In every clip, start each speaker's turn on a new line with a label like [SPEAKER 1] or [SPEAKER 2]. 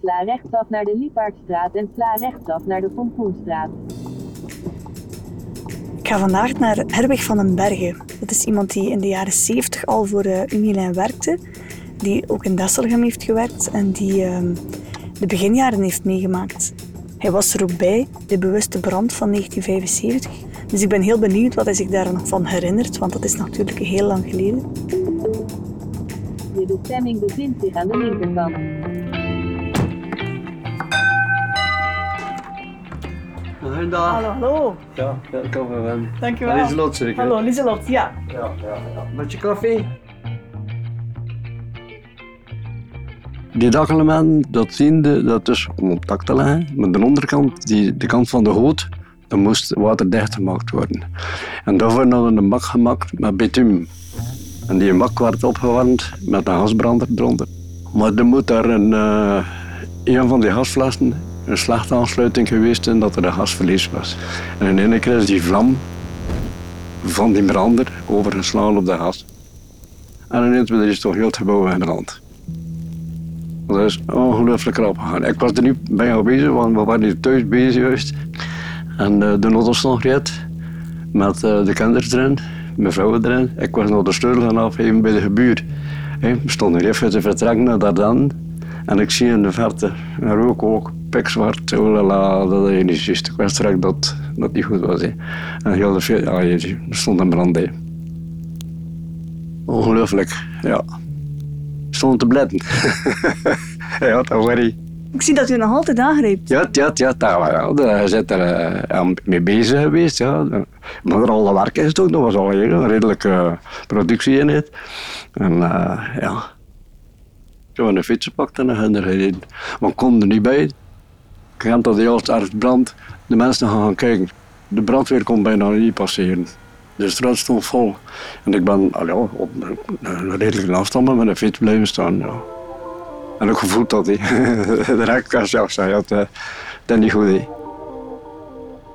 [SPEAKER 1] Sla rechtsaf naar de Liepaardstraat en sla rechtsaf naar de Pompoenstraat.
[SPEAKER 2] Ik ga vandaag naar Herwig van den Bergen. Dat is iemand die in de jaren 70 al voor uh, Unilijn werkte, die ook in Desselgem heeft gewerkt en die uh, de beginjaren heeft meegemaakt. Hij was er ook bij, de bewuste brand van 1975. Dus ik ben heel benieuwd wat hij zich daar nog van herinnert, want dat is natuurlijk heel lang geleden.
[SPEAKER 1] Je bestemming bevindt zich aan de linkerkant.
[SPEAKER 3] Goedendag.
[SPEAKER 2] Hallo, hallo.
[SPEAKER 3] Ja, welkom Wim.
[SPEAKER 2] Dankjewel.
[SPEAKER 3] Lieselot zeker?
[SPEAKER 2] Hallo, Lieselot. Ja.
[SPEAKER 3] Ja, ja, ja. Met je koffie? Die dakelement, dat ziende, dat is om op dak te leggen. Maar de onderkant, die, de kant van de hout, dat moest waterdicht gemaakt worden. En daarvoor hadden we een bak gemaakt met bitumen. En die bak werd opgewarmd met een gasbrander eronder. Maar er moet daar een, uh, een van die gasflessen een slechte aansluiting geweest en dat er een gasverlies was. En in één keer is die vlam van die brander overgeslagen op de gas. En ineens is toch heel het gebouw gebrand. Dat is ongelooflijk rap gegaan. Ik was er niet bij aanwezig, want we waren thuis bezig juist. En uh, de auto nog met uh, de kinderen erin, mijn vrouw erin. Ik was nog de sleutel gaan afgeven bij de gebuur. We stonden even te vertrekken naar Dardan. En ik zie in de verte een rook ook, pikzwart, oh la la, dat is niet juist. Ik wist direct dat dat niet goed was. Hè. En heel de veel, ja, er stond een brand. Ongelooflijk, ja. Stond te bledden. ja, dat worry.
[SPEAKER 2] Ik zie dat u nog altijd aangrijpt.
[SPEAKER 3] Ja, ja, ja, daar, ja, je zit er uh, mee bezig geweest. Ja. Maar er al werk is toch, dat was al een redelijke uh, productieeenheid. En uh, ja, ik heb een fiets gepakt en dan er gereden. Maar kon er niet bij. Heb dat heel erg brand. De mensen gaan gaan kijken. De brandweer kon bijna niet passeren. De straat stond vol. En ik ben al ja, op een redelijke afstand met een fiets blijven staan. Ja. En ook gevoeld dat hij. de rekkast zelf zei dat uh, niet goed is.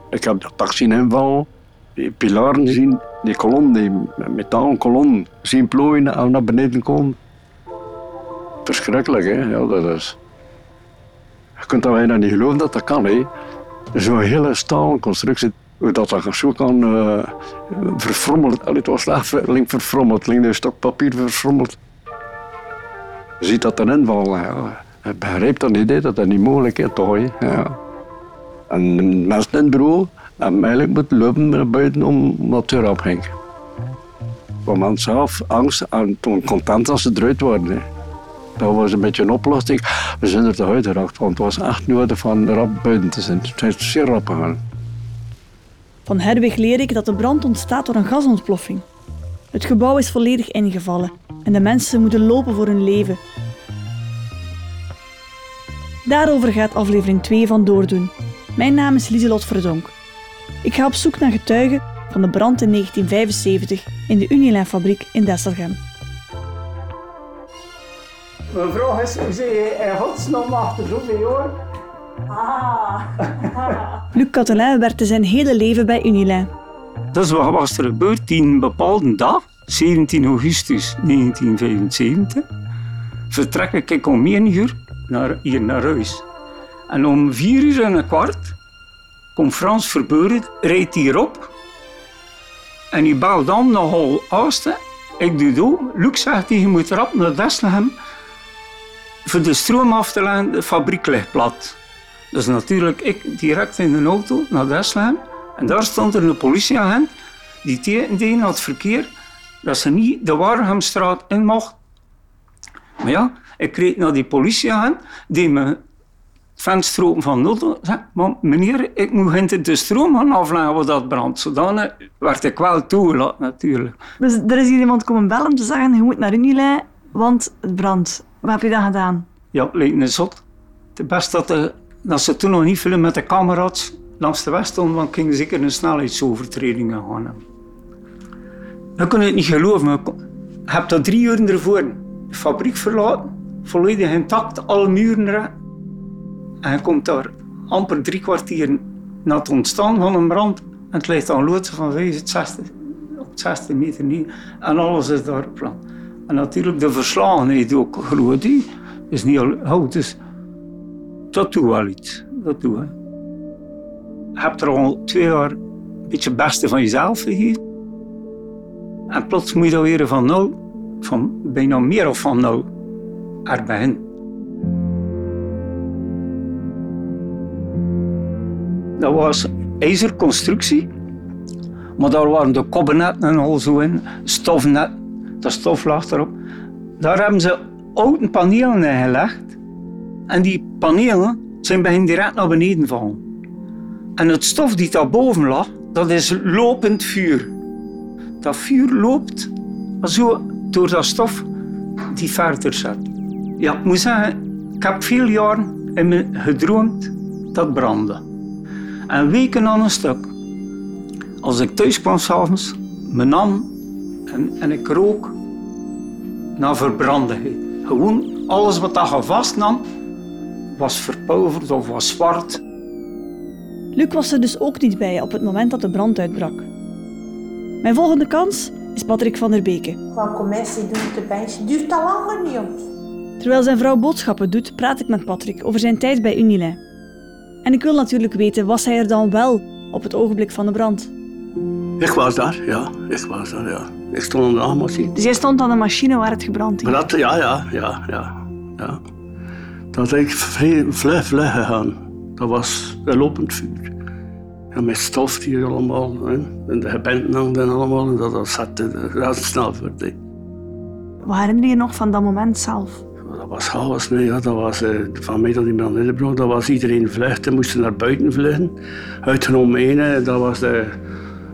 [SPEAKER 3] Ik heb dat taxi invallen, die pilaren zien, die kolom, die metalen kolom, zien plooien en naar beneden komen. Verschrikkelijk, hè? Ja, dat is. Je kunt dat bijna niet geloven dat dat kan, hè? Zo'n hele stalen constructie, dat, dat zo kan uh, verfrommelen. Het was link verfrommeld, een stok papier verfrommeld. Je ziet dat erin vallen. Ja. Je begrijpt dat niet, dat dat niet mogelijk is, toch? Ja. En mensen in het bureau hebben eigenlijk lopen naar buiten om wat deur opging. Voor mensen zelf angst en toen content als ze eruit worden. Dat was een beetje een oplossing. We zijn er toch uitgeraakt, want het was echt nodig van rap buiten te zijn. Het is zeer rap gegaan.
[SPEAKER 2] Van Herwig leer ik dat de brand ontstaat door een gasontploffing. Het gebouw is volledig ingevallen en de mensen moeten lopen voor hun leven. Daarover gaat aflevering 2 van Doordoen. Mijn naam is Lieselot Verdonk. Ik ga op zoek naar getuigen van de brand in 1975 in de Unilijn-fabriek in Desselgem.
[SPEAKER 4] Mijn vraag is, hoe zie je in godsnaam achter zoveel jaar?
[SPEAKER 2] Ah. Luc Catelin werkte zijn hele leven bij Unilijn.
[SPEAKER 4] Dus wat was er gebeurd die een bepaalde dag, 17 augustus 1975, vertrek ik om 1 uur naar, hier naar huis. En om 4 uur en een kwart komt Frans Verbeuren, rijdt hierop en hij belt dan nogal Oosten. Ik doe het Luc zegt, je moet rap naar Desselhem voor de stroom af te leggen, de fabriek ligt plat. Dus natuurlijk, ik direct in de auto naar Desselhem. En daar stond er een politieagent die tegen had het verkeer dat ze niet de Warhamstraat in mocht. Maar ja, ik kreeg naar die politieagent die me venster van zei, maar meneer, ik moet hinter de stroom gaan afleggen wat dat brandt. Zodanig werd ik wel toegelaten natuurlijk.
[SPEAKER 2] Dus er is hier iemand komen bellen om te zeggen, je moet naar Unilijn, want het brandt. Wat heb je dan gedaan?
[SPEAKER 4] Ja, leek me zot. Het beste dat, de, dat ze toen nog niet filmen met de camera's langs de weg stonden, want gingen zeker een snelheidsovertreding gaan hebben. Kunt het niet geloven. Je hebt dat drie uur ervoor de fabriek verlaten, volledig intact, alle muren. En komt daar amper drie kwartier na het ontstaan van een brand. En het ligt aan loodsen van 65, op 60 meter niet. En alles is daar plan. En natuurlijk de verslagenheid ook groot. Die is niet al oud. Dus dat doet wel iets. Dat doet hè. Je hebt er al twee jaar een beetje het beste van jezelf gegeven. En plots moet je dan weer van nul, van bijna meer of van nul, er beginnen. Dat was ijzerconstructie, maar daar waren de kobbennetten en al zo in, stofnet, dat stof lag erop. Daar hebben ze oude panelen in gelegd. En die panelen zijn bij hen direct naar beneden vallen. En het stof die daarboven lag, dat is lopend vuur. Dat vuur loopt zo door dat stof die verder zet. Ja, ik moet zeggen, ik heb veel jaren gedroomd dat brandde. En weken aan een stuk. Als ik thuis kwam s'avonds, me nam en, en ik rook naar verbrandigheid. Gewoon alles wat dat vastnam, was verpulverd of was zwart.
[SPEAKER 2] Luc was er dus ook niet bij op het moment dat de brand uitbrak. Mijn volgende kans is Patrick van der Beke.
[SPEAKER 5] Qua commissie doet de bench. Duurt al langer niet, jongens.
[SPEAKER 2] Terwijl zijn vrouw boodschappen doet, praat ik met Patrick over zijn tijd bij Unilin. En ik wil natuurlijk weten, was hij er dan wel op het ogenblik van de brand?
[SPEAKER 6] Ik was daar, ja. Ik was daar, ja. Ik stond aan de aanmachine.
[SPEAKER 2] Dus jij stond aan de machine waar het gebrand
[SPEAKER 6] dat, ja, ja, ja, ja. ja. Dat is eigenlijk vrij vlug, vlug gegaan. Dat was een lopend vuur. En met stof die allemaal, hè. en de gebenden hangden allemaal, en dat, dat zat eh, razendsnel voor. hè.
[SPEAKER 2] Wat herinner je nog van dat moment zelf?
[SPEAKER 6] Dat was chaos, nee, ja. dat was eh, van mij tot die brand ingebroken. Dat was iedereen vluchten, moesten naar buiten vluchten. Uitgenomen ene, dat was de,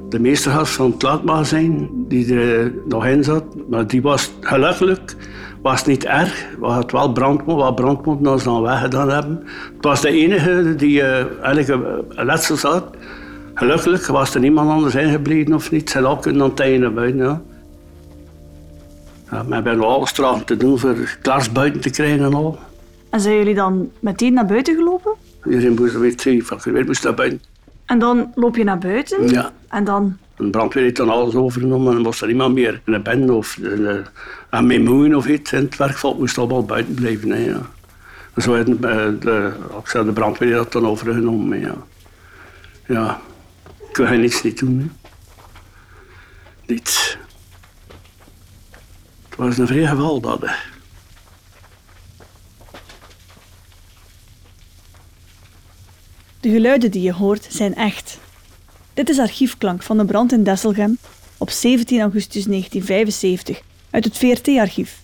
[SPEAKER 6] de meestergast van het laadmagazijn, die er eh, nog in zat. Maar die was gelukkig was niet erg. We hadden wel brandmonden, wat brandmonden als ze dan weggedaan hebben. Het was de enige die eh eigenlijk een- een letsel had. Gelukkig was er niemand anders ingebleven of niet. Ze hadden kunnen einde naar buiten. Ja. Ja, we hebben nog alles traag te doen voor klaars buiten te krijgen en al.
[SPEAKER 2] En zijn jullie dan meteen naar buiten gelopen?
[SPEAKER 6] Iedereen moest er weer twee van weer moest naar buiten.
[SPEAKER 2] En dan loop je naar buiten?
[SPEAKER 6] Ja.
[SPEAKER 2] En dan...
[SPEAKER 6] De brandweer heeft dan alles overgenomen en was er niemand meer in de band of de, aan mijn moeien of iets. En het werkvolk moest allemaal buiten blijven. Hè, ja. En zo heeft de, de, brandweer dat dan overgenomen. Ja, ja. ik kon niets niet doen. Hè. Niets. Het was een vrij geval dat. hè.
[SPEAKER 2] De geluiden die je hoort zijn echt. Dit is archiefklank van de brand in Desselgem op 17 augustus 1975 uit het VRT-archief.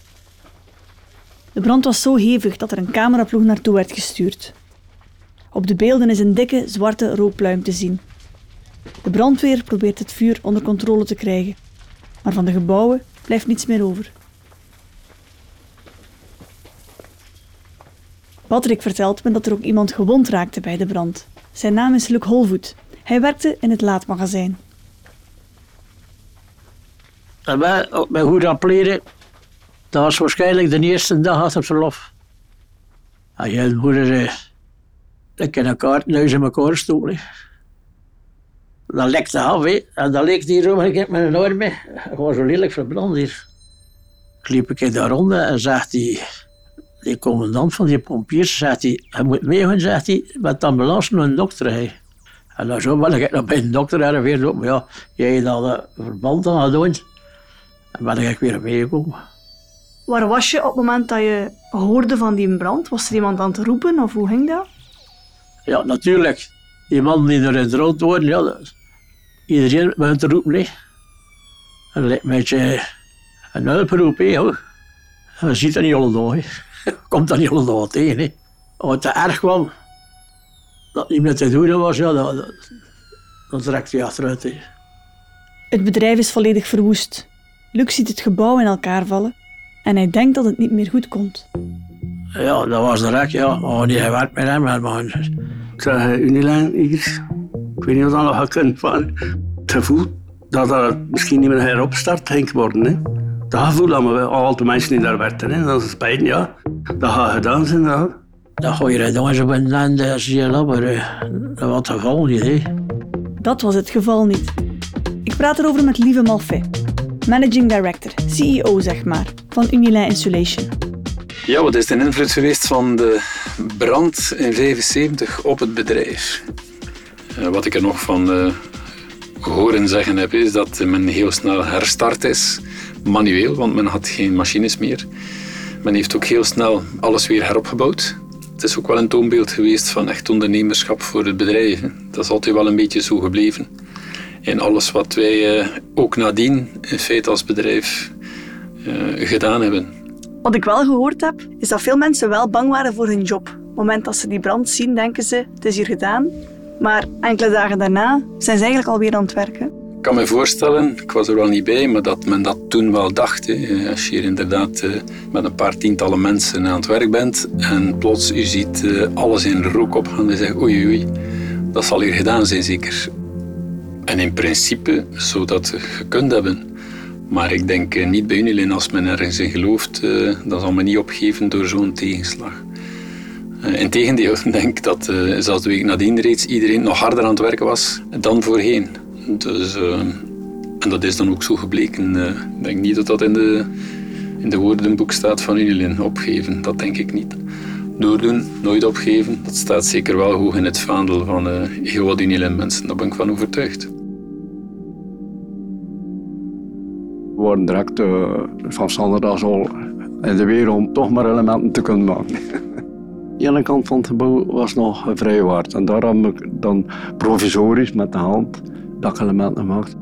[SPEAKER 2] De brand was zo hevig dat er een cameraploeg naartoe werd gestuurd. Op de beelden is een dikke zwarte rookpluim te zien. De brandweer probeert het vuur onder controle te krijgen, maar van de gebouwen blijft niets meer over. Patrick vertelt me dat er ook iemand gewond raakte bij de brand. Zijn naam is Luc Holvoet. Hij werkte in het laadmagazijn.
[SPEAKER 7] En wij, op mijn goed rappeleren, dat was waarschijnlijk de eerste dag achter verlof. En je moeder zei, ik een kaartneus in elkaar stoelen. Dat lekte af, en dat leek hier om, ik heb met een arm mee. Ik was zo lelijk verbrand hier. Liep ik daar rond en zegt die, die commandant van die pompiers, zegt hij, hij moet meegaan, zegt hij, met de ambulance naar een dokter. Hè. En dan zo ben ik nog bij een dokter en weer lopen. Ja, jij dat uh, verband aan doen. En ben ik weer meegekomen.
[SPEAKER 2] Waar was je op het moment dat je hoorde van die brand? Was er iemand aan het roepen of hoe ging dat?
[SPEAKER 7] Ja, natuurlijk. Die man die er in rood worden, ja, dat- iedereen begint te roepen. Nee. En dat lijkt een beetje een hulproep, hè, hoor. En je ziet dat niet alle dagen. hè. Komt dat niet dagen tegen. Hè. Als het te erg kwam, dat niet meer te doen was, ja, dat, dat, dan trekt hij achteruit. Hè.
[SPEAKER 2] Het bedrijf is volledig verwoest. Luc ziet het gebouw in elkaar vallen en hij denkt dat het niet meer goed komt.
[SPEAKER 7] Ja, dat was direct, ja. Oh, die werkt met hem, maar.
[SPEAKER 6] Ik zeg, eh, Unilijn hier, ik weet niet of dat nog kunnen van het gevoel dat dat misschien niet meer heropstart ging worden. Hè. Dat gevoel dat we al de mensen die daar werkten, hè. dat is spijt, ja. Dat gaat gedaan zijn, ja.
[SPEAKER 7] Dan ga je dan op een land als je labber. eh, Dat was het geval niet, hè.
[SPEAKER 2] Dat was het geval niet. Ik praat erover met Lieve Malfait, managing director, CEO zeg maar, van Unilin Insulation.
[SPEAKER 8] Ja, wat is de invloed geweest van de brand in 75 op het bedrijf. Eh, wat ik er nog van eh, horen zeggen heb, is dat men heel snel herstart is, manueel, want men had geen machines meer. Men heeft ook heel snel alles weer heropgebouwd. Het is ook wel een toonbeeld geweest van echt ondernemerschap voor het bedrijf. Dat is altijd wel een beetje zo gebleven. En alles wat wij eh, ook nadien in feite als bedrijf eh, gedaan hebben.
[SPEAKER 2] Wat ik wel gehoord heb, is dat veel mensen wel bang waren voor hun job. Op het moment dat ze die brand zien, denken ze, het is hier gedaan. Maar enkele dagen daarna zijn ze eigenlijk alweer aan het werken.
[SPEAKER 8] Ik kan me voorstellen, ik was er wel niet bij, maar dat men dat toen wel dacht. Hè. Als je hier inderdaad eh, met een paar tientallen mensen aan het werk bent en plots je ziet eh, alles in rook opgaan en zegt oei oei, dat zal hier gedaan zijn zeker. En in principe zou dat gekund hebben. Maar ik denk eh, niet bij Unilin, als men ergens in gelooft, eh, dan zal men niet opgeven door zo'n tegenslag. Integendeel, ik denk dat zelfs de week nadien reeds iedereen nog harder aan het werken was dan voorheen. Dus, uh, en dat is dan ook zo gebleken. Ik denk niet dat dat in de, in de woordenboek staat van Unilin, opgeven. Dat denk ik niet. Doordoen, nooit opgeven, dat staat zeker wel hoog in het vaandel van heel wat Unilin-mensen. Daar ben ik van overtuigd.
[SPEAKER 3] We waren direct uh, van Sanderdas al in de weer om toch maar elementen te kunnen maken. De ene kant van het gebouw was nog vrijwaard en daar heb ik dan provisorisch met de hand dakelementen gemaakt.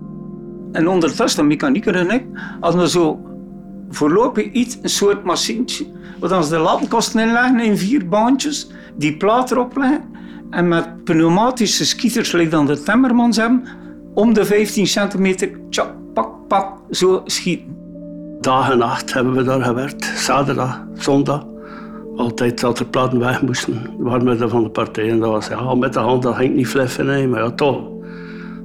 [SPEAKER 4] En ondertussen, de mechanieker en ik, hadden we zo voorlopig iets, een soort machientje, waar als de lattenkosten inleggen in vier baantjes, die plaat erop leggen en met pneumatische schieters, like dan de timmermans hebben, om de 15 centimeter, tjak, pak, pak, zo schieten.
[SPEAKER 6] Dag en nacht hebben we daar gewerkt. Zaterdag, zondag. Altijd dat de platen weg moesten. We waren met de van de partij. En dat was ja, met de hand, dat ging niet fliffen. Nee, maar ja, toch.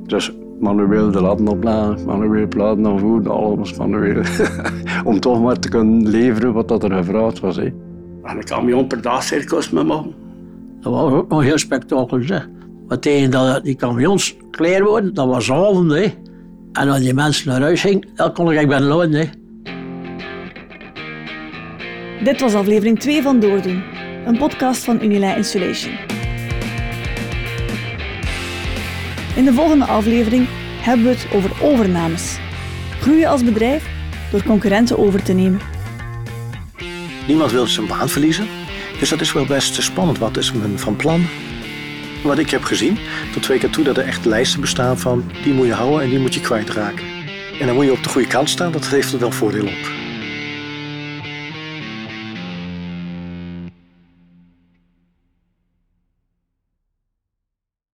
[SPEAKER 3] Dus manueel de latten opleggen, manueel platen afvoeren, alles manueel. Om toch maar te kunnen leveren wat dat er gevraagd was. Hè.
[SPEAKER 6] En een camion per dag cirkels met me.
[SPEAKER 7] Dat was ook nog heel spektakel. Zeg. Maar tegen dat die camions klaar worden, dat was avond. Hè. En als die mensen naar huis gingen, dan kon ik bij loon. Hè.
[SPEAKER 2] Dit was aflevering 2 van Doordoen, een podcast van Unilin Insulation. In de volgende aflevering hebben we het over overnames. Groeien als bedrijf door concurrenten over te nemen.
[SPEAKER 9] Niemand wil zijn baan verliezen, dus dat is wel best spannend. Wat is men van plan? Wat ik heb gezien, tot twee keer toe, dat er echt lijsten bestaan van die moet je houden en die moet je kwijtraken. En dan moet je op de goede kant staan, dat heeft er wel voordeel op.